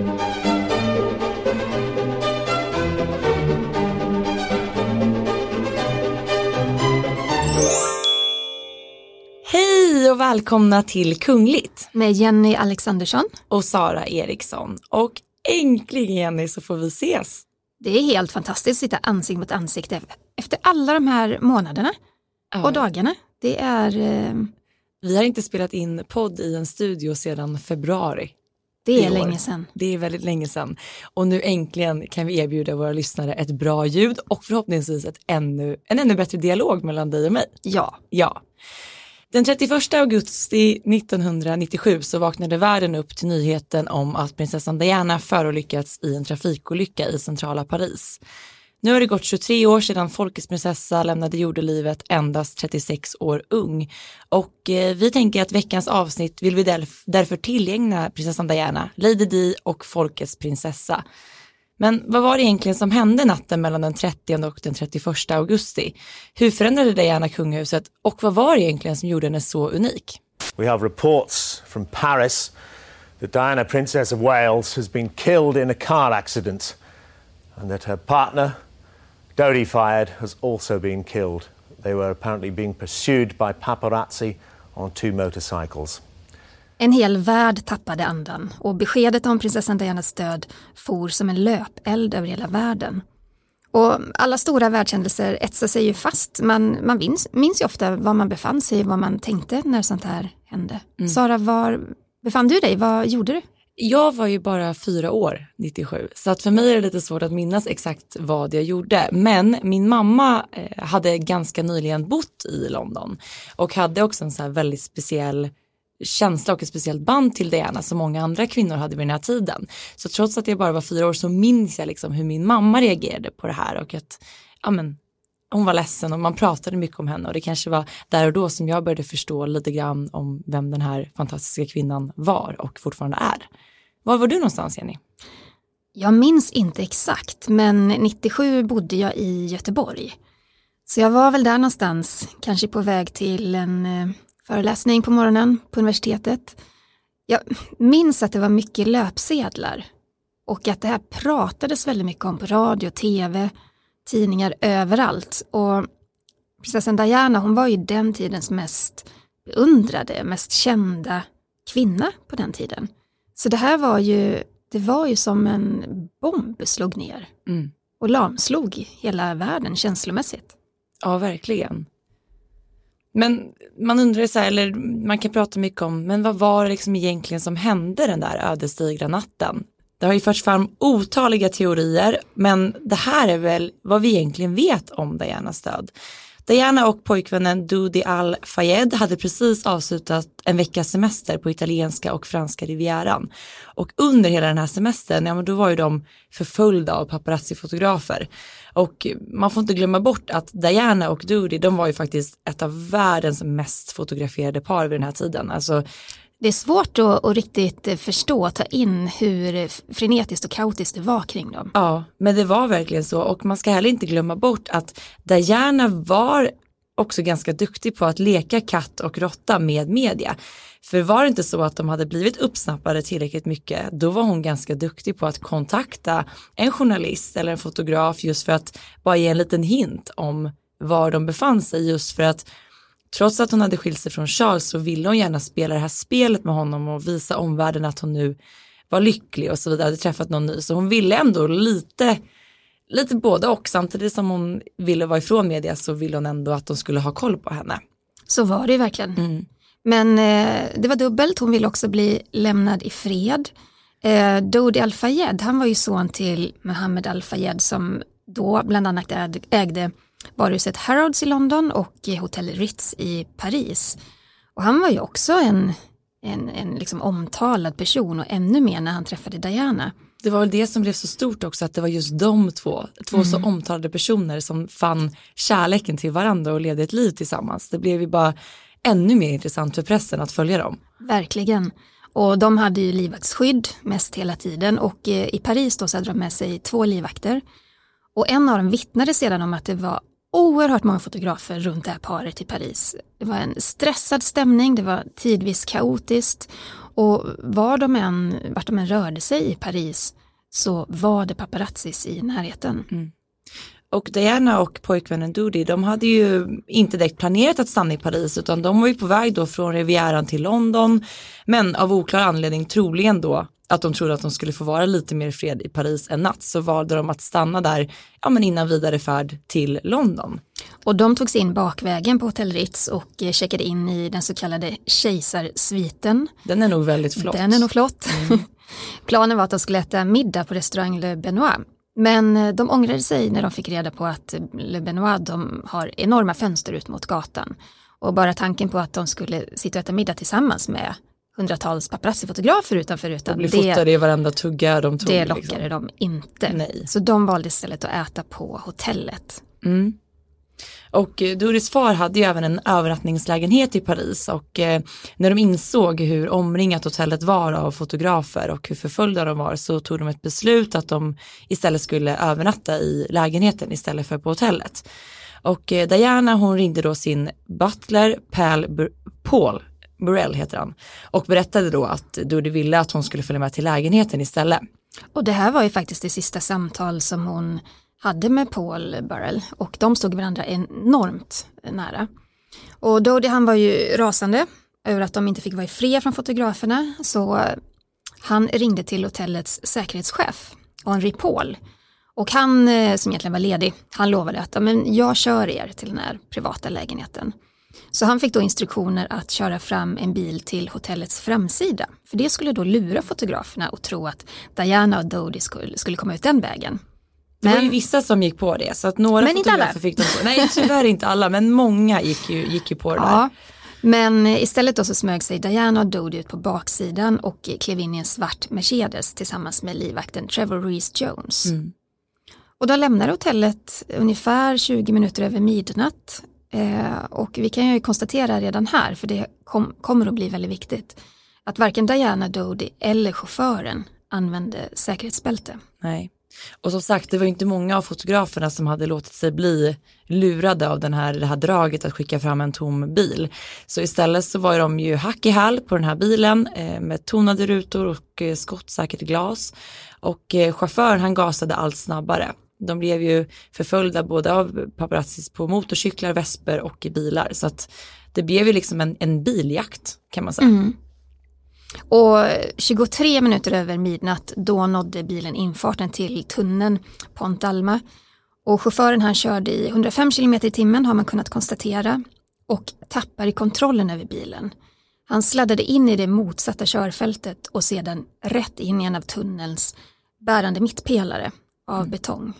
Hej och välkomna till Kungligt. Med Jenny Alexandersson. Och Sara Eriksson. Och äntligen Jenny så får vi ses. Det är helt fantastiskt att sitta ansikte mot ansikte efter alla de här månaderna ja. och dagarna. Det är... Eh... Vi har inte spelat in podd i en studio sedan februari. Det är länge sedan. Det är väldigt länge sedan. Och nu äntligen kan vi erbjuda våra lyssnare ett bra ljud och förhoppningsvis ett ännu, en ännu bättre dialog mellan dig och mig. Ja. Ja. Den 31 augusti 1997 så vaknade världen upp till nyheten om att prinsessan Diana förolyckats i en trafikolycka i centrala Paris. Nu har det gått 23 år sedan folkets prinsessa lämnade jordelivet endast 36 år ung. Och eh, vi tänker att veckans avsnitt vill vi därför tillägna prinsessan Diana, Lady Di och folkets prinsessa. Men vad var det egentligen som hände natten mellan den 30 och den 31 augusti? Hur förändrade Diana kungahuset och vad var det egentligen som gjorde henne så unik? We have reports from Paris that Diana, Princess of Wales, has been killed in a car accident and that her partner, Dodi Fayed, has also been killed. They were apparently being pursued by paparazzi on two motorcycles. En hel värld tappade andan och beskedet om prinsessan Dianas död for som en löpeld över hela världen. Och alla stora världshändelser etsar sig ju fast. Man, man minns, minns ju ofta var man befann sig, vad man tänkte när sånt här hände. Mm. Sara, var befann du dig? Vad gjorde du? Jag var ju bara fyra år 97 så att för mig är det lite svårt att minnas exakt vad jag gjorde. Men min mamma eh, hade ganska nyligen bott i London och hade också en så här väldigt speciell känsla och ett speciellt band till Diana som många andra kvinnor hade vid den här tiden. Så trots att jag bara var fyra år så minns jag liksom hur min mamma reagerade på det här och att ja, men, hon var ledsen och man pratade mycket om henne och det kanske var där och då som jag började förstå lite grann om vem den här fantastiska kvinnan var och fortfarande är. Var var du någonstans Jenny? Jag minns inte exakt men 97 bodde jag i Göteborg. Så jag var väl där någonstans, kanske på väg till en eh, föreläsning på morgonen på universitetet. Jag minns att det var mycket löpsedlar och att det här pratades väldigt mycket om på radio, tv, tidningar överallt. Och prinsessan Diana hon var ju den tidens mest beundrade, mest kända kvinna på den tiden. Så det här var ju, det var ju som en bomb slog ner mm. och lamslog hela världen känslomässigt. Ja, verkligen. Men man undrar så här, eller man kan prata mycket om, men vad var det liksom egentligen som hände den där ödesdigra natten? Det har ju förts fram otaliga teorier, men det här är väl vad vi egentligen vet om Dianas död. Diana och pojkvännen Dudi Al-Fayed hade precis avslutat en veckas semester på italienska och franska rivieran. Och under hela den här semestern, ja men då var ju de förföljda av paparazzi-fotografer. Och man får inte glömma bort att Diana och Dudi, de var ju faktiskt ett av världens mest fotograferade par vid den här tiden. Alltså, det är svårt att, att riktigt eh, förstå och ta in hur frenetiskt och kaotiskt det var kring dem. Ja, men det var verkligen så och man ska heller inte glömma bort att Diana var också ganska duktig på att leka katt och råtta med media. För var det inte så att de hade blivit uppsnappade tillräckligt mycket, då var hon ganska duktig på att kontakta en journalist eller en fotograf just för att bara ge en liten hint om var de befann sig just för att trots att hon hade skilt sig från Charles så ville hon gärna spela det här spelet med honom och visa omvärlden att hon nu var lycklig och så vidare, hade träffat någon ny. Så hon ville ändå lite, lite både och. Samtidigt som hon ville vara ifrån media så ville hon ändå att de skulle ha koll på henne. Så var det verkligen. Mm. Men eh, det var dubbelt, hon ville också bli lämnad i fred. Eh, Dodi Al-Fayed, han var ju son till Mohammed Al-Fayed som då bland annat ägde varuhuset Harrods i London och Hotel Ritz i Paris. Och han var ju också en, en, en liksom omtalad person och ännu mer när han träffade Diana. Det var väl det som blev så stort också, att det var just de två, två mm. så omtalade personer som fann kärleken till varandra och levde ett liv tillsammans. Det blev ju bara ännu mer intressant för pressen att följa dem. Verkligen. Och de hade ju livvaktsskydd mest hela tiden och eh, i Paris då så hade de med sig två livvakter. Och en av dem vittnade sedan om att det var oerhört många fotografer runt det här paret i Paris. Det var en stressad stämning, det var tidvis kaotiskt Och var de än, vart de än rörde sig i Paris så var det paparazzis i närheten. Mm. Och Diana och pojkvännen Doody, de hade ju inte direkt planerat att stanna i Paris utan de var ju på väg då från Rivieran till London. Men av oklar anledning, troligen då att de trodde att de skulle få vara lite mer fred i Paris en natt så valde de att stanna där ja, men innan vidare färd till London. Och de tog sig in bakvägen på Hotell Ritz och eh, checkade in i den så kallade kejsarsviten. Den är nog väldigt flott. Den är nog flott. Mm. Planen var att de skulle äta middag på restaurang Le Benoit. Men eh, de ångrade sig när de fick reda på att Le Benoit de har enorma fönster ut mot gatan. Och bara tanken på att de skulle sitta och äta middag tillsammans med hundratals paparazzi-fotografer utanför rutan. Och bli fotade i varenda tugga de tog. Det liksom. lockade liksom. de inte. Nej. Så de valde istället att äta på hotellet. Mm. Och eh, Doris far hade ju även en övernattningslägenhet i Paris och eh, när de insåg hur omringat hotellet var av fotografer och hur förföljda de var så tog de ett beslut att de istället skulle övernatta i lägenheten istället för på hotellet. Och eh, Diana hon ringde då sin butler Paul, Paul Burrell heter han och berättade då att Dodie ville att hon skulle följa med till lägenheten istället. Och det här var ju faktiskt det sista samtal som hon hade med Paul Burrell och de stod varandra enormt nära. Och Dodie han var ju rasande över att de inte fick vara fria från fotograferna så han ringde till hotellets säkerhetschef, Henri Paul. Och han eh, som egentligen var ledig, han lovade att men jag kör er till den här privata lägenheten. Så han fick då instruktioner att köra fram en bil till hotellets framsida. För det skulle då lura fotograferna och tro att Diana och Dodie skulle, skulle komma ut den vägen. Det var ju vissa som gick på det så att några men fotografer inte alla. fick de på. Nej tyvärr inte alla men många gick ju, gick ju på det ja. där. Men istället då så smög sig Diana och Dodie ut på baksidan och klev in i en svart Mercedes tillsammans med livvakten Trevor Reese Jones. Mm. Och de lämnar hotellet ungefär 20 minuter över midnatt. Eh, och vi kan ju konstatera redan här, för det kom, kommer att bli väldigt viktigt, att varken Diana Dodi eller chauffören använde säkerhetsbälte. Nej. Och som sagt, det var inte många av fotograferna som hade låtit sig bli lurade av den här, det här draget att skicka fram en tom bil. Så istället så var de ju hack i häl på den här bilen eh, med tonade rutor och eh, skottsäkert glas. Och eh, chauffören han gasade allt snabbare. De blev ju förföljda både av paparazzis på motorcyklar, vesper och i bilar. Så att det blev ju liksom en, en biljakt kan man säga. Mm. Och 23 minuter över midnatt då nådde bilen infarten till tunneln Pont Alma. Och chauffören han körde i 105 km i timmen har man kunnat konstatera och tappar kontrollen över bilen. Han sladdade in i det motsatta körfältet och sedan rätt in i en av tunnelns bärande mittpelare av betong.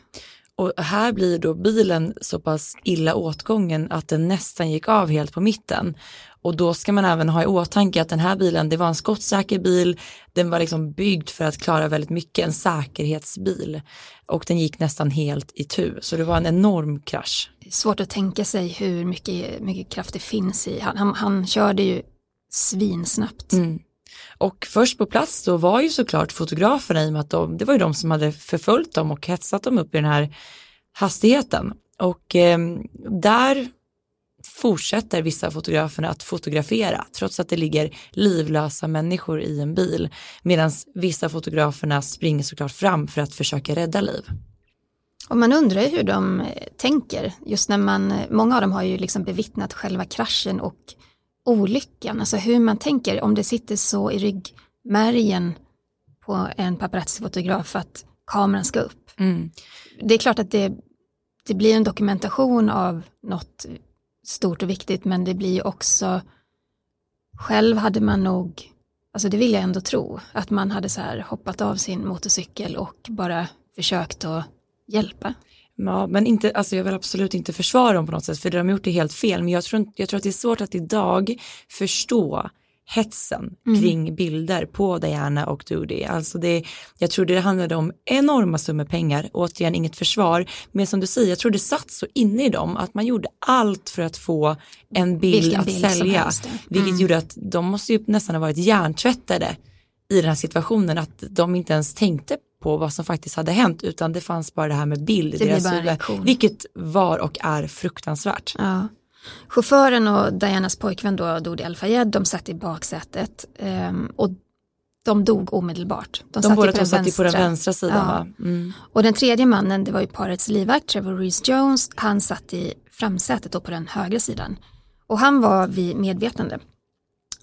Och här blir då bilen så pass illa åtgången att den nästan gick av helt på mitten. Och då ska man även ha i åtanke att den här bilen, det var en skottsäker bil, den var liksom byggd för att klara väldigt mycket, en säkerhetsbil. Och den gick nästan helt i tu, så det var en enorm krasch. Svårt att tänka sig hur mycket, mycket kraft det finns i, han, han, han körde ju svinsnabbt. Mm. Och först på plats då var ju såklart fotograferna i och med att de, det var ju de som hade förföljt dem och hetsat dem upp i den här hastigheten. Och eh, där fortsätter vissa fotograferna att fotografera trots att det ligger livlösa människor i en bil medan vissa fotograferna springer såklart fram för att försöka rädda liv. Och man undrar hur de tänker just när man, många av dem har ju liksom bevittnat själva kraschen och olyckan, alltså hur man tänker om det sitter så i ryggmärgen på en paparazzi-fotograf att kameran ska upp. Mm. Det är klart att det, det blir en dokumentation av något stort och viktigt men det blir också själv hade man nog, alltså det vill jag ändå tro, att man hade så här hoppat av sin motorcykel och bara försökt att hjälpa. Ja, men inte, alltså jag vill absolut inte försvara dem på något sätt för de har gjort det helt fel. Men jag tror, jag tror att det är svårt att idag förstå hetsen mm. kring bilder på Diana och Doody. Alltså det, jag tror det handlade om enorma summor pengar, återigen inget försvar, men som du säger, jag tror det satt så inne i dem att man gjorde allt för att få en bild att bild sälja, mm. vilket gjorde att de måste ju nästan ha varit hjärntvättade i den här situationen, att de inte ens tänkte på vad som faktiskt hade hänt utan det fanns bara det här med bild i deras huvud. Vilket var och är fruktansvärt. Ja. Chauffören och Dianas pojkvän då, Dodi Al-Fayed, de satt i baksätet um, och de dog omedelbart. De, de båda satt på den vänstra sidan ja. Mm. Och den tredje mannen, det var ju parets livvakt, Trevor Reese Jones, han satt i framsätet då på den högra sidan. Och han var vid medvetande.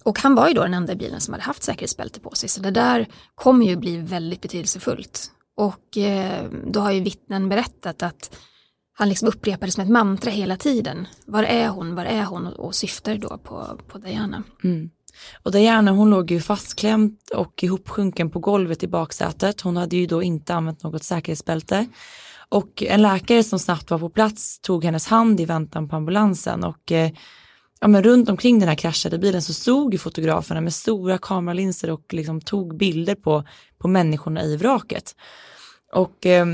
Och han var ju då den enda i bilen som hade haft säkerhetsbälte på sig, så det där kommer ju bli väldigt betydelsefullt. Och eh, då har ju vittnen berättat att han liksom upprepade som ett mantra hela tiden. Var är hon, var är hon? Och, och syftar då på, på Diana. Mm. Och Diana hon låg ju fastklämd och ihopsjunken på golvet i baksätet. Hon hade ju då inte använt något säkerhetsbälte. Och en läkare som snabbt var på plats tog hennes hand i väntan på ambulansen och eh, ja, men runt omkring den här kraschade bilen så stod ju fotograferna med stora kameralinser och liksom tog bilder på, på människorna i vraket. Och eh,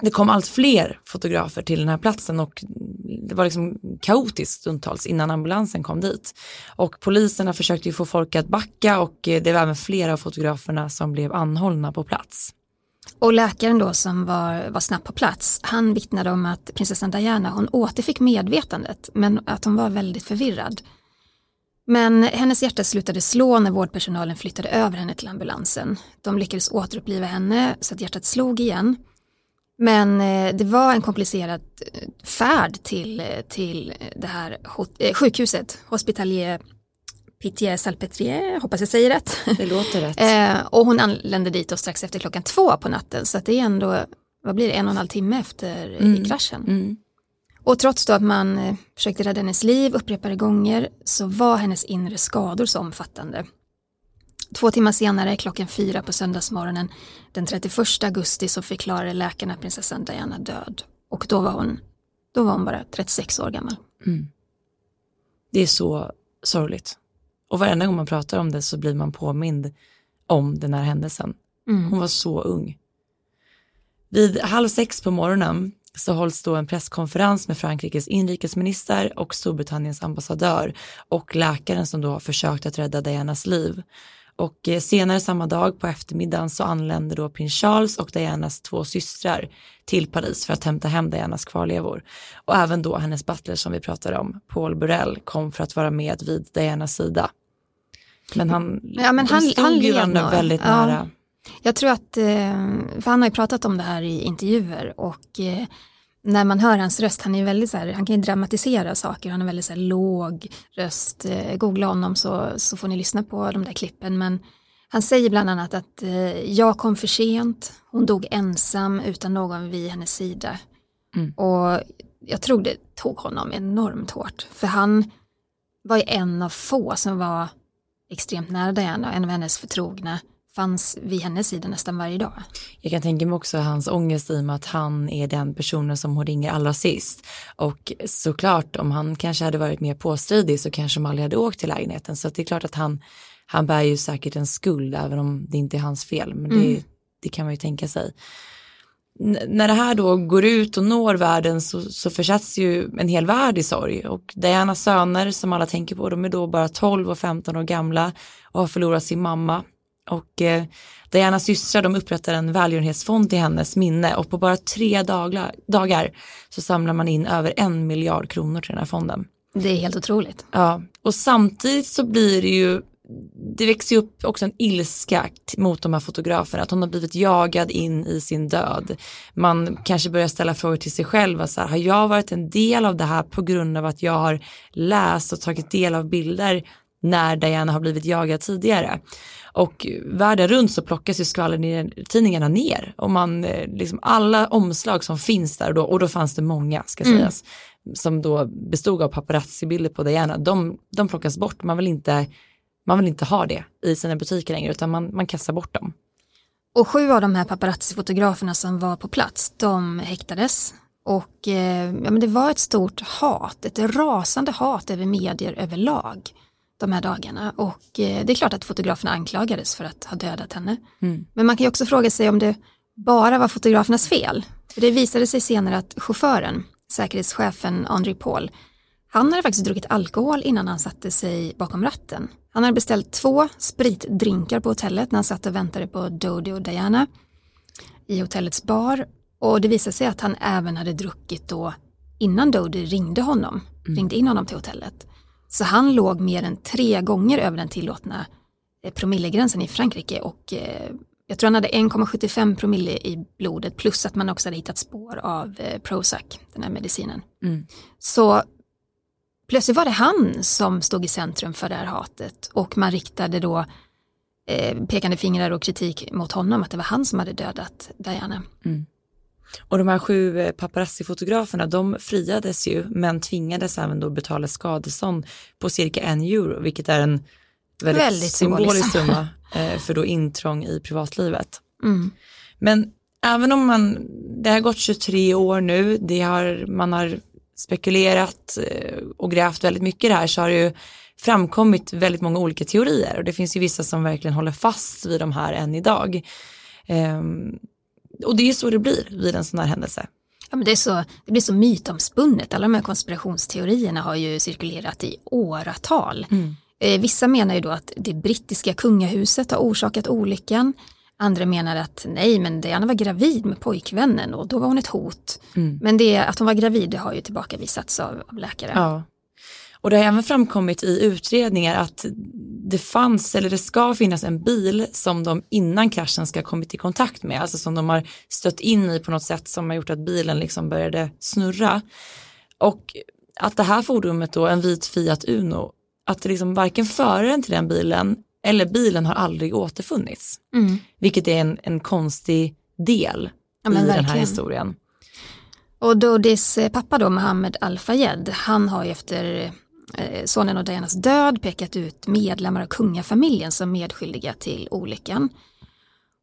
det kom allt fler fotografer till den här platsen och det var liksom kaotiskt stundtals innan ambulansen kom dit. Och poliserna försökte ju få folk att backa och eh, det var även flera av fotograferna som blev anhållna på plats. Och läkaren då som var, var snabbt på plats, han vittnade om att prinsessan Diana, hon återfick medvetandet, men att hon var väldigt förvirrad. Men hennes hjärta slutade slå när vårdpersonalen flyttade över henne till ambulansen. De lyckades återuppliva henne så att hjärtat slog igen. Men eh, det var en komplicerad eh, färd till, eh, till det här sjukhuset, Hospitalier Pitié Salpetrier, hoppas jag säger rätt. Det låter rätt. och hon anlände dit och strax efter klockan två på natten så att det är ändå, vad blir det, en och en halv timme efter mm. kraschen. Mm. Och trots då att man försökte rädda hennes liv upprepade gånger så var hennes inre skador så omfattande Två timmar senare, klockan fyra på söndagsmorgonen den 31 augusti så förklarade läkarna prinsessan Diana död. Och då var hon, då var hon bara 36 år gammal. Mm. Det är så sorgligt. Och varenda gång man pratar om det så blir man påmind om den här händelsen. Mm. Hon var så ung. Vid halv sex på morgonen så hålls då en presskonferens med Frankrikes inrikesminister och Storbritanniens ambassadör och läkaren som då har försökt att rädda Dianas liv. Och eh, senare samma dag på eftermiddagen så anländer då prins Charles och Dianas två systrar till Paris för att hämta hem Dianas kvarlevor. Och även då hennes butler som vi pratade om, Paul Burrell, kom för att vara med vid Dianas sida. Men han, ja, men han, stod han ju varandra väldigt ja. nära. Jag tror att, eh, för han har ju pratat om det här i intervjuer och eh, när man hör hans röst, han är väldigt så här, han kan ju dramatisera saker, han har väldigt så här låg röst. Eh, googla honom så, så får ni lyssna på de där klippen. Men han säger bland annat att jag kom för sent, hon dog ensam utan någon vid hennes sida. Mm. Och jag tror det tog honom enormt hårt, för han var ju en av få som var extremt nära Diana, en av hennes förtrogna fanns vid hennes sida nästan varje dag. Jag kan tänka mig också hans ångest i och med att han är den personen som hon ringer allra sist. Och såklart om han kanske hade varit mer påstridig så kanske de aldrig hade åkt till lägenheten. Så det är klart att han, han bär ju säkert en skuld även om det inte är hans fel. Men det, mm. det kan man ju tänka sig. När det här då går ut och når världen så, så försätts ju en hel värld i sorg och Dianas söner som alla tänker på de är då bara 12 och 15 år gamla och har förlorat sin mamma och eh, Dianas systrar de upprättar en välgörenhetsfond till hennes minne och på bara tre dagar, dagar så samlar man in över en miljard kronor till den här fonden. Det är helt otroligt. Ja, och samtidigt så blir det ju det växer upp också en ilska mot de här fotograferna, att hon har blivit jagad in i sin död. Man kanske börjar ställa frågor till sig själv, så här, har jag varit en del av det här på grund av att jag har läst och tagit del av bilder när Diana har blivit jagad tidigare? Och världen runt så plockas ju skvallertidningarna ner och man, eh, liksom alla omslag som finns där och då, och då fanns det många ska mm. sägas, som då bestod av paparazzi-bilder på Diana, de, de plockas bort, man vill inte man vill inte ha det i sina butiker längre utan man, man kastar bort dem. Och sju av de här paparazzi-fotograferna som var på plats, de häktades. Och eh, ja, men det var ett stort hat, ett rasande hat över medier överlag de här dagarna och eh, det är klart att fotograferna anklagades för att ha dödat henne. Mm. Men man kan ju också fråga sig om det bara var fotografernas fel. För det visade sig senare att chauffören, säkerhetschefen Henri Paul, han hade faktiskt druckit alkohol innan han satte sig bakom ratten. Han hade beställt två spritdrinkar på hotellet när han satt och väntade på Dodi och Diana i hotellets bar och det visade sig att han även hade druckit då innan Dodi ringde honom ringde in honom till hotellet. Så han låg mer än tre gånger över den tillåtna eh, promillegränsen i Frankrike och eh, jag tror han hade 1,75 promille i blodet plus att man också hade hittat spår av eh, Prozac, den här medicinen. Mm. Så plötsligt var det han som stod i centrum för det här hatet och man riktade då eh, pekande fingrar och kritik mot honom att det var han som hade dödat Diana. Och de här sju eh, paparazzi-fotograferna, de friades ju, men tvingades även då betala skadestånd på cirka en euro, vilket är en väldigt, Väldigt symbolisk symbolisk. summa eh, för då intrång i privatlivet. Mm. Men även om man, det har gått 23 år nu, det har, man har spekulerat eh, och grävt väldigt mycket i det här så har det ju framkommit väldigt många olika teorier och det finns ju vissa som verkligen håller fast vid de här än idag. Ehm, och det är ju så det blir vid en sån här händelse. Ja, men det, är så, det blir så mytomspunnet, alla de här konspirationsteorierna har ju cirkulerat i åratal. Eh, vissa menar ju då att det brittiska kungahuset har orsakat olyckan. Andra menar att nej, men Diana var gravid med pojkvännen och då var hon ett hot. Men det att hon var gravid det har ju tillbakavisats av, av läkare. Ja. Och det har även framkommit i utredningar att det fanns eller det ska finnas en bil som de innan kraschen ska ha kommit i kontakt med, alltså som de har stött in i på något sätt som har gjort att bilen liksom började snurra. Och att det här fordonet då, en vit Fiat Uno, att det liksom varken föraren till den bilen eller bilen har aldrig återfunnits. Mm. Vilket är en, en konstig del Ja, i den här verkligen. historien. Och Dodis eh, pappa då, Mohammed Al-Fayed, han har ju efter eh, sonen och Dianas död pekat ut medlemmar av kungafamiljen som medskyldiga till olyckan.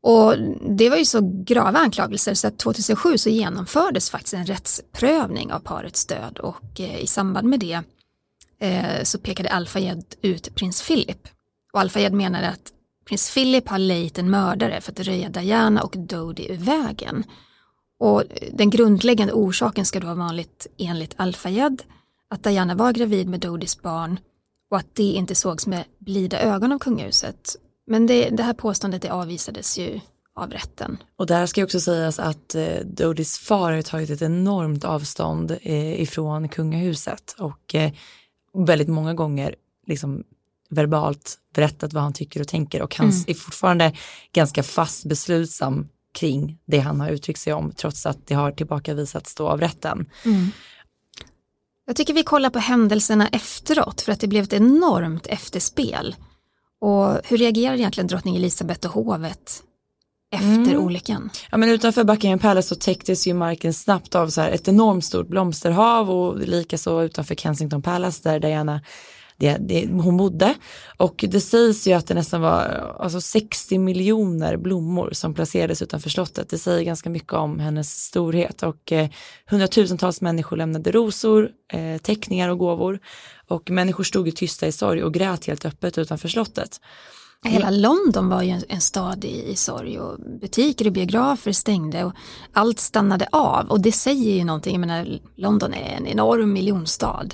Och det var ju så grava anklagelser så att 2007 så genomfördes faktiskt en rättsprövning av parets död och eh, i samband med det så pekade Al-Fayed ut prins Philip. Och Al-Fayed menade att prins Philip har lejt en mördare för att röja Diana och Dodi ur vägen. Och den grundläggande orsaken ska då vara vanligt enligt Al-Fayed att Diana var gravid med Dodis barn och att det inte sågs med blida ögon av kungahuset. Men det, det här påståendet det avvisades ju av rätten. Och där ska också sägas att eh, Dodis far har tagit ett enormt avstånd eh, ifrån kungahuset och eh, väldigt många gånger liksom verbalt berättat vad han tycker och tänker och han är fortfarande ganska fast beslutsam kring det han har uttryckt sig om trots att det har tillbakavisats då av rätten. Jag tycker vi kollar på händelserna efteråt för att det blev ett enormt efterspel. Och hur reagerar egentligen drottning Elisabeth och hovet efter olyckan? Ja, men utanför Buckingham Palace så täcktes ju marken snabbt av så här ett enormt stort blomsterhav och likaså utanför Kensington Palace där Diana det, det, hon bodde. Och det sägs ju att det nästan var alltså 60 miljoner blommor som placerades utanför slottet. Det säger ganska mycket om hennes storhet och eh, hundratusentals människor lämnade rosor, eh, teckningar och gåvor. Och människor stod ju tysta i sorg och grät helt öppet utanför slottet. Hela London var ju en, en stad i, i sorg och butiker och biografer stängde och allt stannade av och det säger ju någonting, jag menar London är en enorm miljonstad.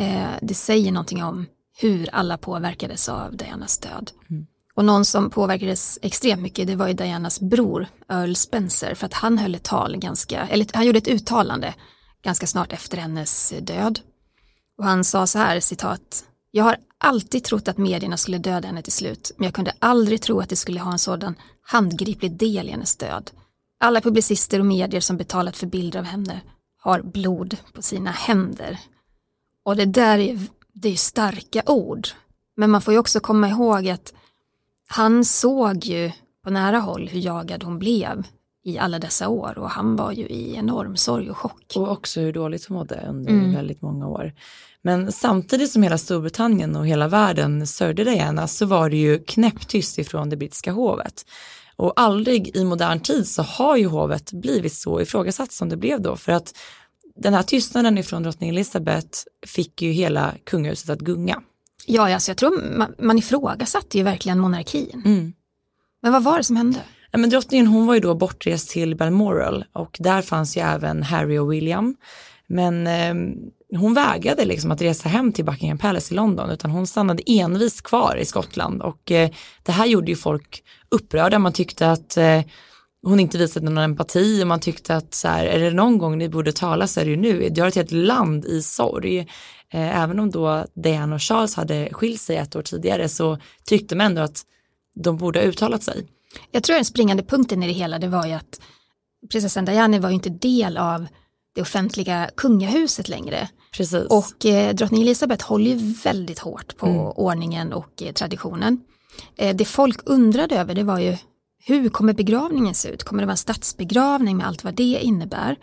Eh, det säger någonting om hur alla påverkades av Dianas död. Och någon som påverkades extremt mycket det var ju Dianas bror Earl Spencer för att han höll ett tal ganska, eller han gjorde ett uttalande ganska snart efter hennes död. Och han sa så här, citat, jag har alltid trott att medierna skulle döda henne till slut, men jag kunde aldrig tro att det skulle ha en sådan handgriplig del i hennes död. Alla publicister och medier som betalat för bilder av henne har blod på sina händer. Och det där är, det är starka ord. Men man får ju också komma ihåg att han såg ju på nära håll hur jagad hon blev i alla dessa år och han var ju i enorm sorg och chock. Och också hur dåligt hon mådde under väldigt många år. Men samtidigt som hela Storbritannien och hela världen sörjde Diana så var det ju knäpptyst ifrån det brittiska hovet. Och aldrig i modern tid så har ju hovet blivit så ifrågasatt som det blev då. För att den här tystnaden ifrån drottning Elizabeth fick ju hela kungahuset att gunga. Ja, alltså jag tror man, man ifrågasatte ju verkligen monarkin. Mm. Men vad var det som hände? Ja, men drottningen hon var ju då bortrest till Balmoral och där fanns ju även Harry och William. Men eh, hon vägrade liksom att resa hem till Buckingham Palace i London utan hon stannade envist kvar i Skottland och eh, det här gjorde ju folk upprörda. Man tyckte att eh, hon inte visade någon empati och man tyckte att så här, är det någon gång ni borde tala så är det ju nu. Det har ett helt land i sorg. Eh, även om då Diana och Charles hade skilt sig ett år tidigare så tyckte man ändå att de borde ha uttalat sig. Jag tror den springande punkten i det hela det var ju att prinsessan Diana var ju inte del av det offentliga kungahuset längre. Precis. Och eh, drottning Elisabeth håller ju väldigt hårt på mm. ordningen och eh, traditionen. Eh, det folk undrade över det var ju hur kommer begravningen se ut? Kommer det vara en statsbegravning med allt vad det innebär?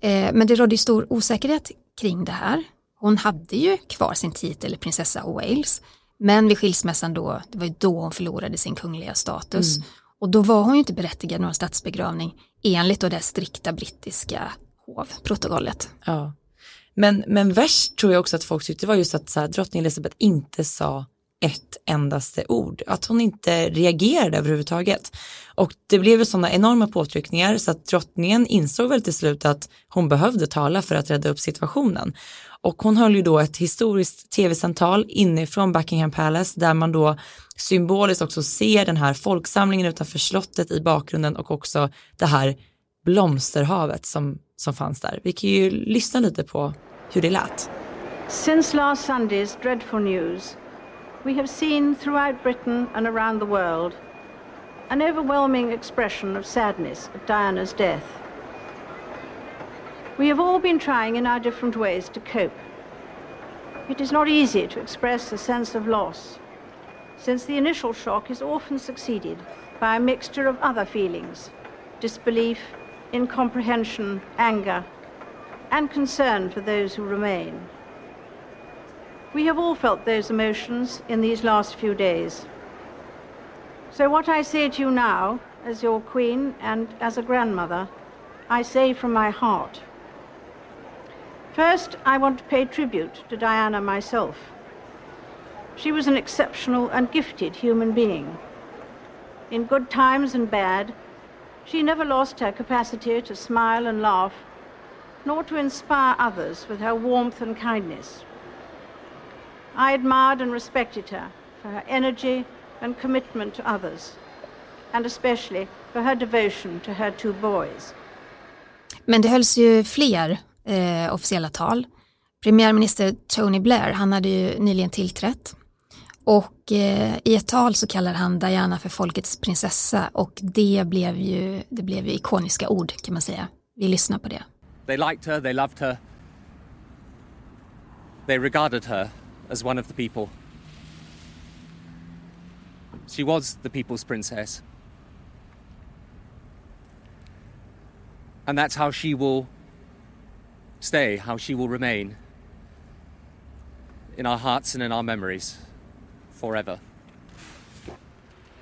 Eh, men det rådde ju stor osäkerhet kring det här. Hon hade ju kvar sin titel prinsessa av Wales. Men vid skilsmässan då, det var ju då hon förlorade sin kungliga status. Mm. Och då var hon ju inte berättigad någon statsbegravning enligt då det strikta brittiska hovprotokollet. Ja. Men, men värst tror jag också att folk tyckte var just att så här, drottning Elizabeth inte sa ett endaste ord, att hon inte reagerade överhuvudtaget. Och det blev ju sådana enorma påtryckningar så att drottningen insåg väl till slut att hon behövde tala för att rädda upp situationen. Och hon höll ju då ett historiskt tv-samtal inifrån Buckingham Palace där man då symboliskt också ser den här folksamlingen utanför slottet i bakgrunden och också det här blomsterhavet som, som fanns där. Vi kan ju lyssna lite på hur det lät. Since last Sunday's dreadful news we have seen throughout Britain and around the world an overwhelming expression of sadness at Diana's death. We have all been trying in our different ways to cope. It is not easy to express a sense of loss, since the initial shock is often succeeded by a mixture of other feelings disbelief, incomprehension, anger, and concern for those who remain. We have all felt those emotions in these last few days. So, what I say to you now, as your queen and as a grandmother, I say from my heart. First, I want to pay tribute to Diana myself. She was an exceptional and gifted human being. In good times and bad, she never lost her capacity to smile and laugh, nor to inspire others with her warmth and kindness. I admired and respected her for her energy and commitment to others, and especially for her devotion to her two boys. Men det hölls ju fler eh, officiella tal. Premiärminister Tony Blair, han hade ju nyligen tillträtt och eh, i ett tal så kallar han Diana för folkets prinsessa och det blev ju, det blev ju ikoniska ord kan man säga. Vi lyssnar på det. They liked her, they loved her. They regarded her as one of the people. She was the people's princess. And that's how she will stay, how she will remain in our hearts and in our memories forever.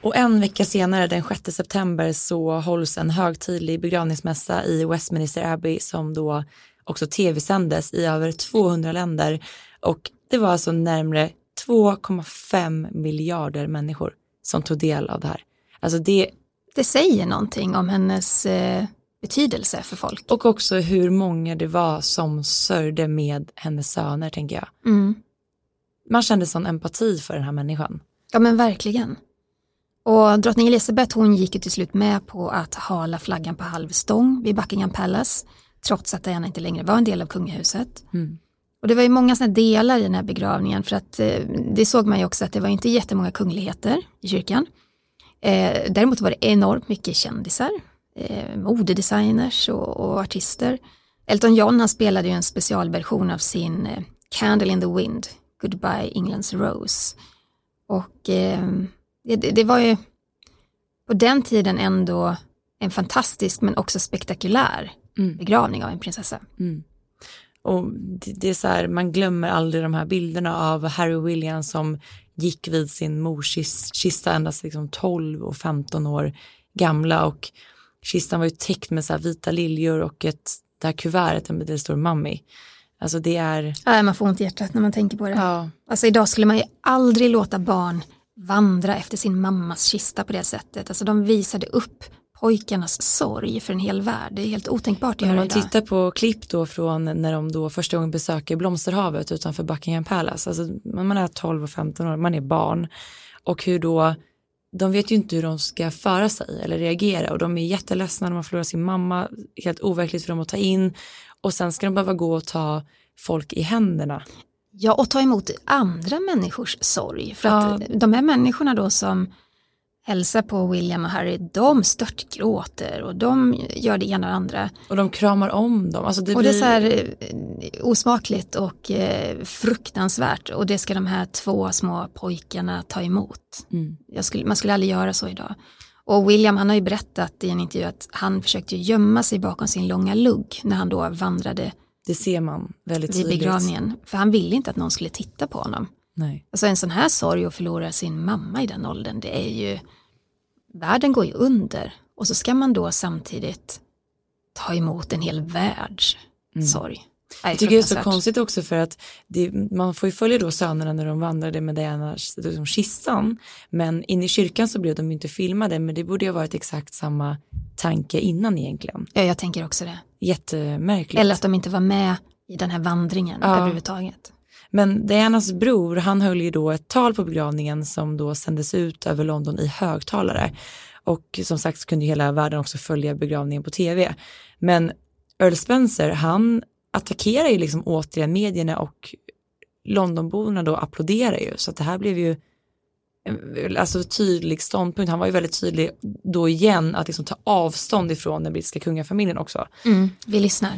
Och en vecka senare, den 6 september, så hålls en högtidlig begravningsmässa i Westminster Abbey som då också tv-sändes i över 200 länder. Och det var alltså närmare 2,5 miljarder människor som tog del av det här. Alltså det, det säger någonting om hennes eh, betydelse för folk. Och också hur många det var som sörjde med hennes söner, tänker jag. Mm. Man kände sån empati för den här människan. Ja, men verkligen. Och drottning Elizabeth hon gick ju till slut med på att hala flaggan på halv stång vid Buckingham Palace, trots att Diana inte längre var en del av kungahuset. Mm. Och det var ju många sådana delar i den här begravningen för att eh, det såg man ju också att det var inte jättemånga kungligheter i kyrkan. Eh, däremot var det enormt mycket kändisar, eh, modedesigners och, och, artister. Elton John han spelade ju en specialversion av sin eh, Candle in the Wind, Goodbye England's Rose. Och eh, det, det, var ju på den tiden ändå en fantastisk men också spektakulär mm. begravning av en prinsessa. Mm. Och det, det, är så här, man glömmer aldrig de här bilderna av Harry Williams som gick vid sin mors kista endast liksom 12 och 15 år gamla och kistan var ju täckt med så vita liljor och ett, det här kuvertet där det står Mummy. Alltså det är... Ja, man får ont i hjärtat när man tänker på det. Ja. Alltså idag skulle man ju aldrig låta barn vandra efter sin mammas kista på det sättet. Alltså de visade upp pojkarnas sorg för en hel värld. Det är helt otänkbart att göra Om man tittar på klipp då från när de då första gången besöker Blomsterhavet utanför Buckingham Palace. Alltså man är 12 och 15 år, man är barn. Och hur då de vet ju inte hur de ska föra sig eller reagera och de är jätteledsna när man förlorar sin mamma, helt overkligt för dem att ta in och sen ska de behöva gå och ta folk i händerna. Ja, och ta emot andra människors sorg. För Ja. att de här människorna då som hälsar på William och Harry, de störtgråter och de gör det ena och det andra. Och de kramar om dem. Alltså det Och det är så här eh, osmakligt och eh, fruktansvärt och det ska de här två små pojkarna ta emot. Mm. Skulle, man skulle aldrig göra så idag. Och William han har ju berättat i en intervju att han försökte gömma sig bakom sin långa lugg när han då vandrade Det ser man väldigt vid tydligt. begravningen. För han ville inte att någon skulle titta på honom. Nej. Alltså en sån här sorg att förlora sin mamma i den åldern, det är ju, världen går ju under. Och så ska man då samtidigt ta emot en hel världs sorg. Nej, Jag tycker det är så konstigt också för att det, man får ju följa då sönerna när de vandrade med Dianas liksom, kistan. Men inne i kyrkan så blev de ju inte filmade men det borde ju ha varit exakt samma tanke innan egentligen. Ja, jag tänker också det. Jättemärkligt. Eller att de inte var med i den här vandringen Ja. överhuvudtaget. Men Dianas bror, han höll ju då ett tal på begravningen som då sändes ut över London i högtalare. Och som sagt så kunde hela världen också följa begravningen på tv. Men Earl Spencer, han attackerar ju liksom återigen medierna och Londonborna då applåderar ju. Så att det här blev ju alltså, tydlig ståndpunkt. Han var ju väldigt tydlig då igen att liksom ta avstånd ifrån den brittiska kungafamiljen också. Mm, vi lyssnar.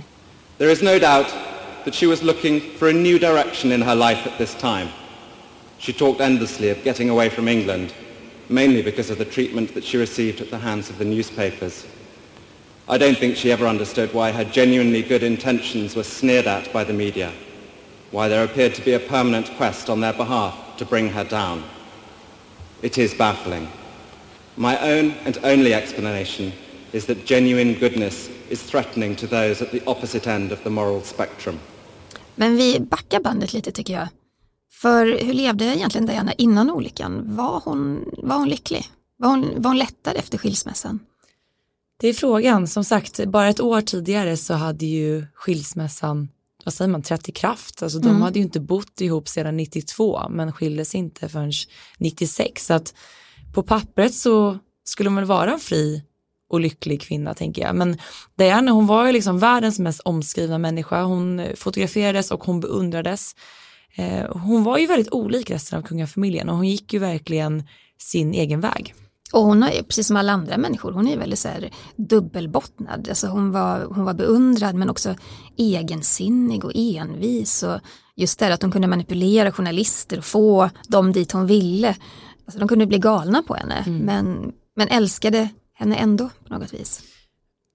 There is no doubt that she was looking for a new direction in her life at this time. She talked endlessly of getting away from England, mainly because of the treatment that she received at the hands of the newspapers. I don't think she ever understood why her genuinely good intentions were sneered at by the media, why there appeared to be a permanent quest on their behalf to bring her down. It is baffling. My own and only explanation is that genuine goodness is threatening to those at the opposite end of the moral spectrum. Men vi backar bandet lite tycker jag. För hur levde egentligen Diana innan olyckan? Var hon, var hon lycklig? Var hon, var hon lättad efter skilsmässan? Det är frågan. Som sagt, bara ett år tidigare så hade ju skilsmässan, vad säger man, trätt i kraft. Alltså de hade ju inte bott ihop sedan 92 men skildes inte förrän 96. Så att på pappret så skulle väl vara en fri och lycklig kvinna tänker jag. Men Diana hon var ju liksom världens mest omskrivna människa. Hon fotograferades och hon beundrades. Eh, hon var ju väldigt olik resten av kungafamiljen och hon gick ju verkligen sin egen väg. Och hon har precis som alla andra människor, hon är väldigt så här dubbelbottnad. Alltså hon, var, hon var beundrad men också egensinnig och envis. Och just det att hon kunde manipulera journalister och få dem dit hon ville. Alltså de kunde bli galna på henne men, men älskade henne ändå på något vis.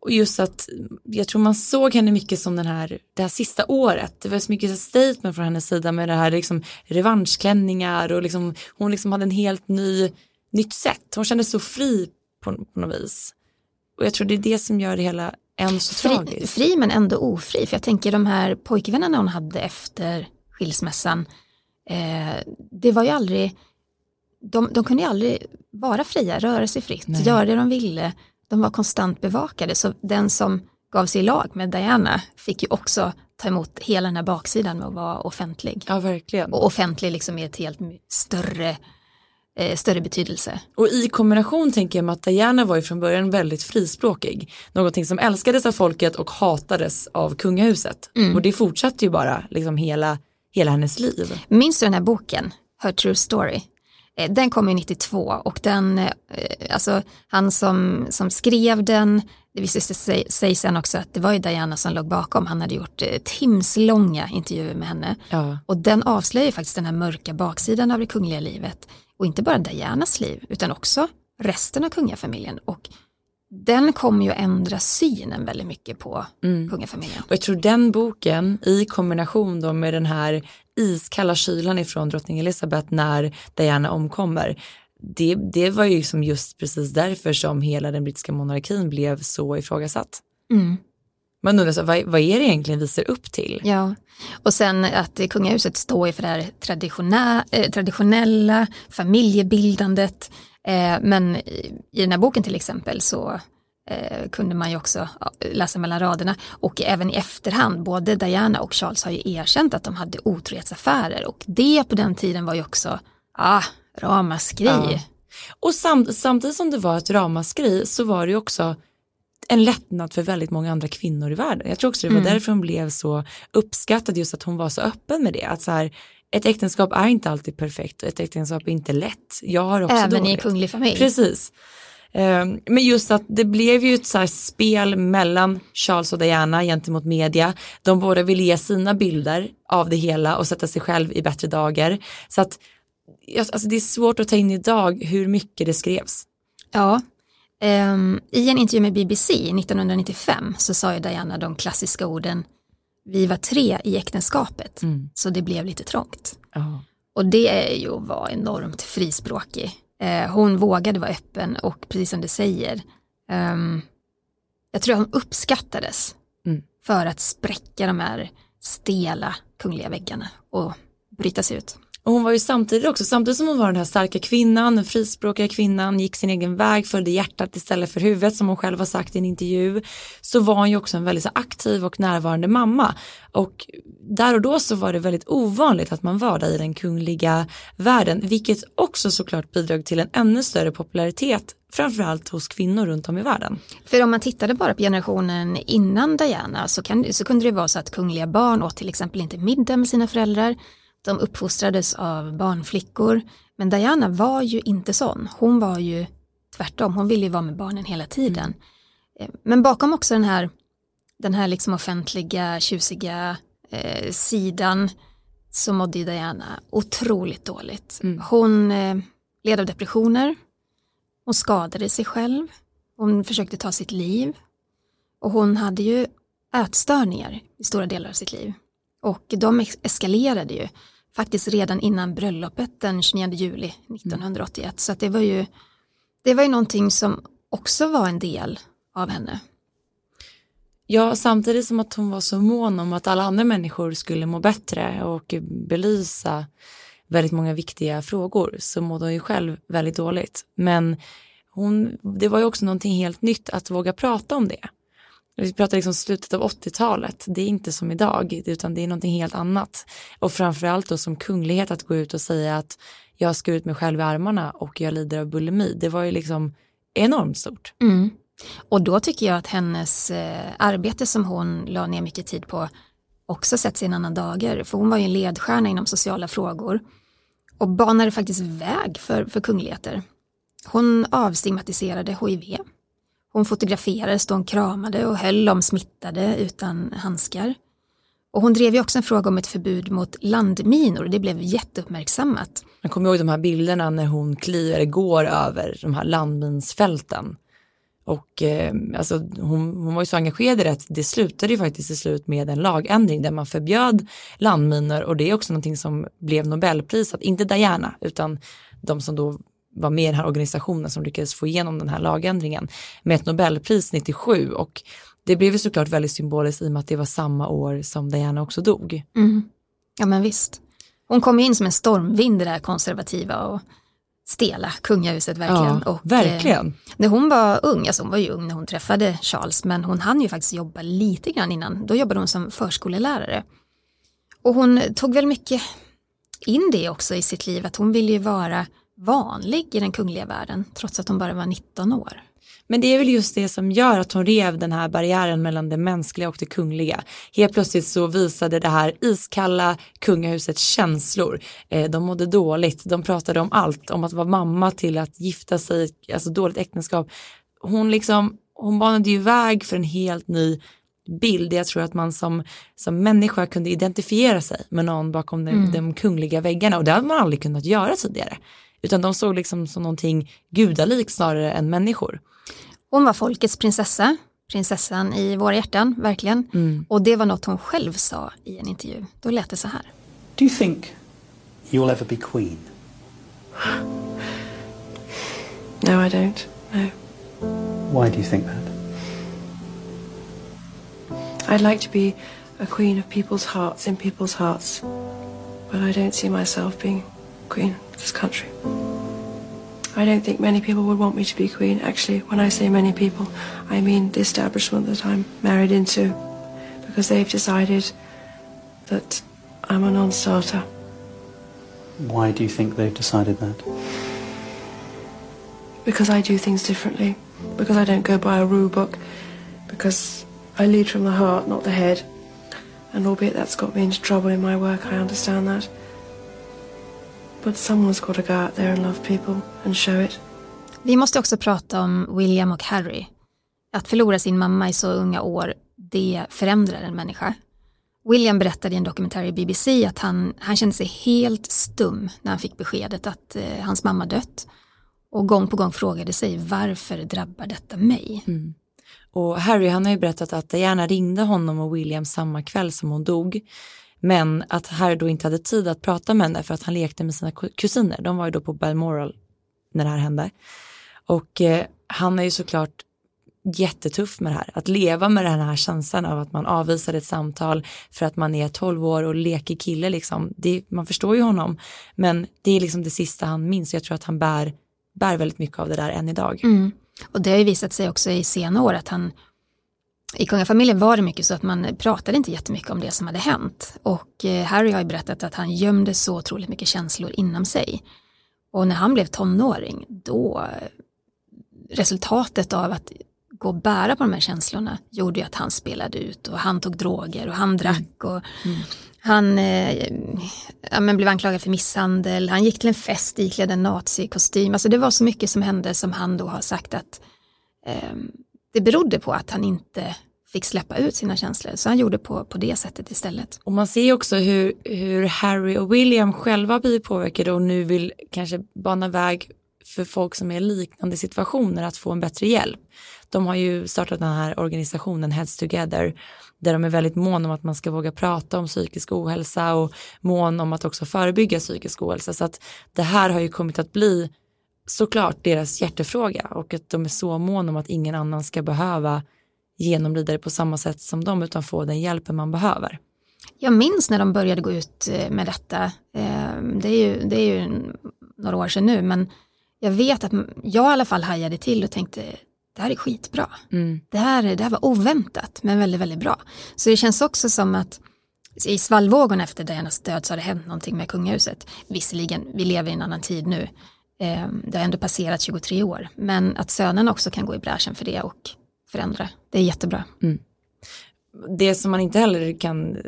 Och just att jag tror man såg henne mycket som den här, det här sista året. Det var så mycket statement från hennes sida med det här liksom revanschklänningar och liksom, hon liksom hade en helt ny, nytt sätt. Hon kände så fri på, på något vis. Och jag tror det är det som gör det hela än så Fri, tragiskt. fri men ändå ofri, för jag tänker de här pojkvännerna hon hade efter skilsmässan, eh, det var ju aldrig, de, de kunde ju aldrig vara fria, röra sig fritt, Nej. göra det de ville. De var konstant bevakade, så den som gav sig i lag med Diana fick ju också ta emot hela den här baksidan med att vara offentlig. Ja, verkligen. Och offentlig liksom är ett helt större, eh, större betydelse. Och i kombination tänker jag med att Diana var ju från början väldigt frispråkig. Någonting som älskades av folket och hatades av kungahuset. Och det fortsatte ju bara liksom hela, hela hennes liv. Minns du den här boken, Her True Story? Eh, Den kom ju 92 och den, eh, alltså han som, som skrev den, det visade sig, sig sen också att det var ju Diana som låg bakom, han hade gjort eh, timslånga intervjuer med henne. Ja. Och den avslöjar ju faktiskt den här mörka baksidan av det kungliga livet. Och inte bara Dianas liv, utan också resten av kungafamiljen. Och den kommer ju att ändra synen väldigt mycket på kungafamiljen. Och jag tror den boken i kombination då med den här iskalla kylan ifrån drottning Elizabeth när Diana omkommer. Det, det var ju som just precis därför som hela den brittiska monarkin blev så ifrågasatt. Mm. Man undrar så, vad, vad är det egentligen vi ser upp till? Ja, och sen att kungahuset står för det här eh, traditionella familjebildandet. Eh, men i, i den här boken till exempel så eh, kunde man ju också läsa mellan raderna och även i efterhand, både Diana och Charles har ju erkänt att de hade otrohetsaffärer och det på den tiden var ju också, ah, ramaskri. Ja. Och samt, samtidigt som det var ett ramaskri så var det ju också en lättnad för väldigt många andra kvinnor i världen. Jag tror också det var mm. därför hon blev så uppskattad, just att hon var så öppen med det. Att så här, ett äktenskap är inte alltid perfekt och ett äktenskap är inte lätt. Jag har också Även dåligt. i kunglig familj. Precis. Ehm, men just att det blev ju ett så spel mellan Charles och Diana gentemot media. De båda ville ge sina bilder av det hela och sätta sig själv i bättre dagar. Så att alltså det är svårt att ta in idag hur mycket det skrevs. Ja, um, i en intervju med BBC 1995 så sa ju Diana de klassiska orden vi var tre i äktenskapet mm. så det blev lite trångt. Oh. Och det är ju att vara enormt frispråkig. Eh, hon vågade vara öppen och precis som du säger, um, jag tror hon uppskattades mm. för att spräcka de här stela kungliga väggarna och bryta sig ut. Och hon var ju samtidigt också, samtidigt som hon var den här starka kvinnan, den frispråkiga kvinnan, gick sin egen väg, följde hjärtat istället för huvudet som hon själv har sagt i en intervju, så var hon ju också en väldigt så aktiv och närvarande mamma. Och där och då så var det väldigt ovanligt att man var där i den kungliga världen, vilket också såklart bidrog till en ännu större popularitet framförallt hos kvinnor runt om i världen. För om man tittade bara på generationen innan Diana så, kan, så kunde det vara så att kungliga barn åt till exempel inte middag med sina föräldrar de uppfostrades av barnflickor. Men Diana var ju inte sån. Hon var ju tvärtom, hon ville ju vara med barnen hela tiden. Mm. Men bakom också den här, den här liksom offentliga, tjusiga eh, sidan så mådde ju Diana otroligt dåligt. Mm. Hon eh, led av depressioner, hon skadade sig själv, hon försökte ta sitt liv och hon hade ju ätstörningar i stora delar av sitt liv. Och de eskalerade ju faktiskt redan innan bröllopet den 29 juli 1981. Mm. Så det var ju det var ju någonting som också var en del av henne. Ja, samtidigt som att hon var så mån om att alla andra människor skulle må bättre och belysa väldigt många viktiga frågor så mådde hon ju själv väldigt dåligt. Men hon, det var ju också någonting helt nytt att våga prata om det. Vi pratar liksom slutet av 80-talet, det är inte som idag, utan det är någonting helt annat. Och framförallt då som kunglighet att gå ut och säga att jag har skurit mig själv i armarna och jag lider av bulimi, det var ju liksom enormt stort. Mm. Och då tycker jag att hennes eh, arbete som hon la ner mycket tid på också sätts i en annan dager, för hon var ju en ledstjärna inom sociala frågor och banade faktiskt väg för, för kungligheter. Hon avstigmatiserade HIV hon fotograferades då hon kramade och höll om smittade utan handskar. Och hon drev ju också en fråga om ett förbud mot landminor och det blev jätteuppmärksammat. Jag kommer ihåg de här bilderna när hon kliver, går över de här landminsfälten. Och eh, alltså, hon, hon var ju så engagerad i det att det slutade ju faktiskt till slut med en lagändring där man förbjöd landminor och det är också någonting som blev Nobelprisat, inte Diana utan de som då var med i den här organisationen som lyckades få igenom den här lagändringen med ett Nobelpris 97 och det blev ju såklart väldigt symboliskt i och med att det var samma år som Diana också dog. Mm. Ja men visst. Hon kom in som en stormvind i det här konservativa och stela kungahuset verkligen. Ja, och, verkligen. Eh, när hon var ung, alltså hon var ju ung när hon träffade Charles, men hon hann ju faktiskt jobba lite grann innan. Då jobbade hon som förskolelärare. Och hon tog väl mycket in det också i sitt liv, att hon ville ju vara vanlig i den kungliga världen trots att hon bara var 19 år. Men det är väl just det som gör att hon rev den här barriären mellan det mänskliga och det kungliga. Helt plötsligt så visade det här iskalla kungahuset känslor. Eh, de mådde dåligt, de pratade om allt, om att vara mamma till att gifta sig, alltså dåligt äktenskap. Hon liksom, hon banade ju väg för en helt ny bild. Jag tror att man som, som människa kunde identifiera sig med någon bakom mm. de, de kungliga väggarna och det hade man aldrig kunnat göra tidigare. Utan de såg liksom som någonting gudalik snarare än människor. Hon var folkets prinsessa, prinsessan i våra hjärtan, verkligen. Mm. Och det var något hon själv sa i en intervju. Då lät det så här. Do you think you'll ever be queen? No, I don't. No. Why do you think that? I'd like to be a queen of people's hearts in people's hearts. But I don't see myself being queen this country. I don't think many people would want me to be queen. Actually, when I say many people, I mean the establishment that I'm married into, because they've decided that I'm a non starter. Why do you think they've decided that? because I do things differently, because I don't go by a rule book, because I lead from the heart, not the head. And albeit that's got me into trouble in my work, I understand that. But someone's got to go out there and love people and show it. Vi måste också prata om William och Harry. Att förlora sin mamma i så unga år, det förändrar en människa. William berättade i en dokumentär i BBC att han, han kände sig helt stum när han fick beskedet att eh, hans mamma dött. Och gång på gång frågade sig varför drabbar detta mig? Mm. Och Harry han har ju berättat att Diana ringde honom och William samma kväll som hon dog. Men att Harry då inte hade tid att prata med henne för att han lekte med sina kusiner. De var ju då på Balmoral när det här hände. Och eh, han är ju såklart jättetuff med det här. Att leva med den här känslan av att man avvisar ett samtal för att man är 12 år och leker kille liksom. Det, man förstår ju honom. Men det är liksom det sista han minns. Jag tror att han bär, bär väldigt mycket av det där än idag. Mm. Och det har ju visat sig också i sena år att han i kungafamiljen var det mycket så att man pratade inte jättemycket om det som hade hänt. Och eh, Harry har ju berättat att han gömde så otroligt mycket känslor inom sig. Och när han blev tonåring, då resultatet av att gå och bära på de här känslorna gjorde ju att han spelade ut och han tog droger och han drack och mm. han eh, ja, men blev anklagad för misshandel, han gick till en fest iklädd en nazikostym, alltså det var så mycket som hände som han då har sagt att eh, det berodde på att han inte fick släppa ut sina känslor. Så han gjorde på, på det sättet istället. Och man ser också hur, hur Harry och William själva blir påverkade och nu vill kanske bana väg för folk som är i liknande situationer att få en bättre hjälp. De har ju startat den här organisationen Heads Together där de är väldigt mån om att man ska våga prata om psykisk ohälsa och mån om att också förebygga psykisk ohälsa. Så att det här har ju kommit att bli såklart deras hjärtefråga och att de är så mån om att ingen annan ska behöva genomlida det på samma sätt som de utan få den hjälpen man behöver. Jag minns när de började gå ut eh, med detta. Ehm, det är ju, det är ju några år sedan nu men jag vet att jag i alla fall hajade till och tänkte det här är skitbra. Mm. Det, här, det här var oväntat men väldigt, väldigt bra. Så det känns också som att i svallvågorna efter Dianas död så har det hänt någonting med kungahuset. Visserligen, vi lever i en annan tid nu. Eh, det har ändå passerat 23 år. Men att sönerna också kan gå i bräschen för det och förändra, det är jättebra. Mm. Det som man inte heller kan eh,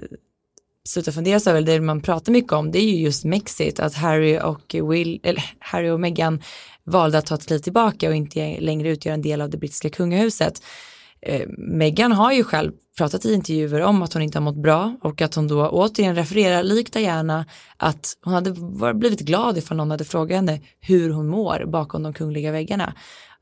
sluta fundera över, det man pratar mycket om, det är ju just Mexit, att Harry och Will, eller Harry och Meghan valde att ta ett kliv tillbaka och inte längre utgöra en del av det brittiska kungahuset. Eh, Meghan har ju själv pratat i intervjuer om att hon inte har mått bra och att hon då återigen refererar likt gärna att hon hade blivit glad ifall någon hade frågat henne hur hon mår bakom de kungliga väggarna.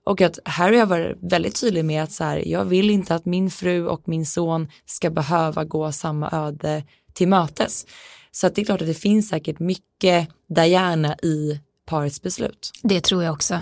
Och att Harry har varit väldigt tydlig med att så här, jag vill inte att min fru och min son ska behöva gå samma öde till mötes. Så att det är klart att det finns säkert mycket Diana i parets beslut. Det tror jag också.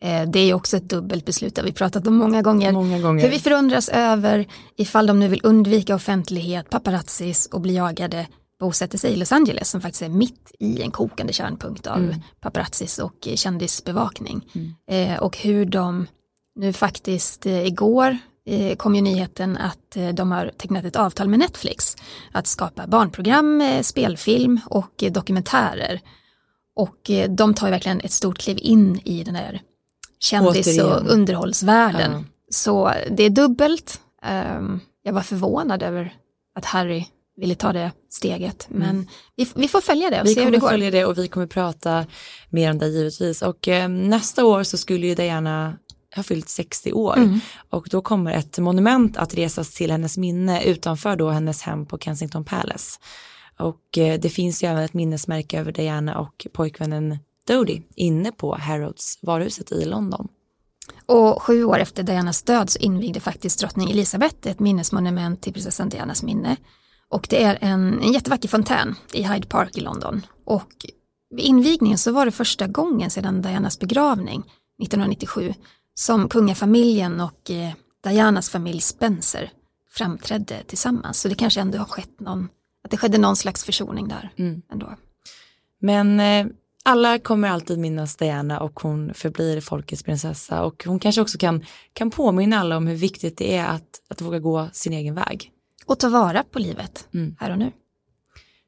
Eh, det är också ett dubbelt beslut, det har vi pratat om många gånger. många gånger. Hur vi förundras över ifall de nu vill undvika offentlighet, paparazzis och bli jagade bosätter sig i Los Angeles som faktiskt är mitt i en kokande kärnpunkt av mm. paparazzis och kändisbevakning. Mm. Eh, och hur de nu faktiskt eh, igår eh, kom ju nyheten att eh, de har tecknat ett avtal med Netflix att skapa barnprogram, eh, spelfilm och dokumentärer. Och de tar ju verkligen ett stort kliv in i den där kändis och underhållsvärlden. Ja. Så det är dubbelt. Um, jag var förvånad över att Harry ville ta det steget. Mm. Men mm. vi, vi, får följa det och vi se hur det går. Vi kommer följa det och vi kommer prata mer om det givetvis. Och eh, nästa år så skulle ju Diana ha fyllt 60 år mm. och då kommer ett monument att resas till hennes minne utanför då hennes hem på Kensington Palace. Och eh, det finns ju även ett minnesmärke över Diana och pojkvännen Dodie inne på Harrods varuhuset i London. Och sju år efter Dianas död så invigde faktiskt drottning Elisabeth ett minnesmonument till prinsessan Dianas minne. Och det är en, en jättevacker fontän i Hyde Park i London. Och vid invigningen så var det första gången sedan Dianas begravning 1997 som kungafamiljen och eh, Dianas familj Spencer framträdde tillsammans. Så det kanske ändå har skett någon, att det skedde någon slags försoning där mm. ändå. Men eh, alla kommer alltid minnas Diana och hon förblir folkets prinsessa och hon kanske också kan, kan påminna alla om hur viktigt det är att, att våga gå sin egen väg. Och ta vara på livet mm. här och nu.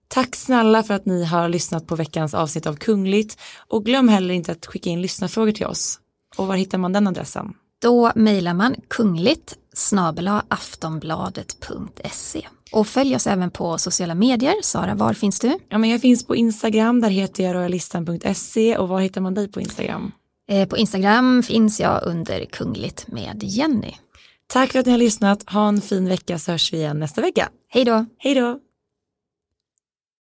Tack snälla för att ni har lyssnat på veckans avsnitt av Kungligt och glöm heller inte att skicka in lyssnarfrågor till oss. Och var hittar man den adressen? Då mejlar man kungligt aftonbladet.se. Och följ oss även på sociala medier. Sara, var finns du? Ja, men jag finns på Instagram, där heter jag royalistan.se och var hittar man dig på Instagram? Eh, på Instagram finns jag under kungligt med Jenny. Tack för att ni har lyssnat. Ha en fin vecka så hörs vi igen nästa vecka. Hej då! Hej då!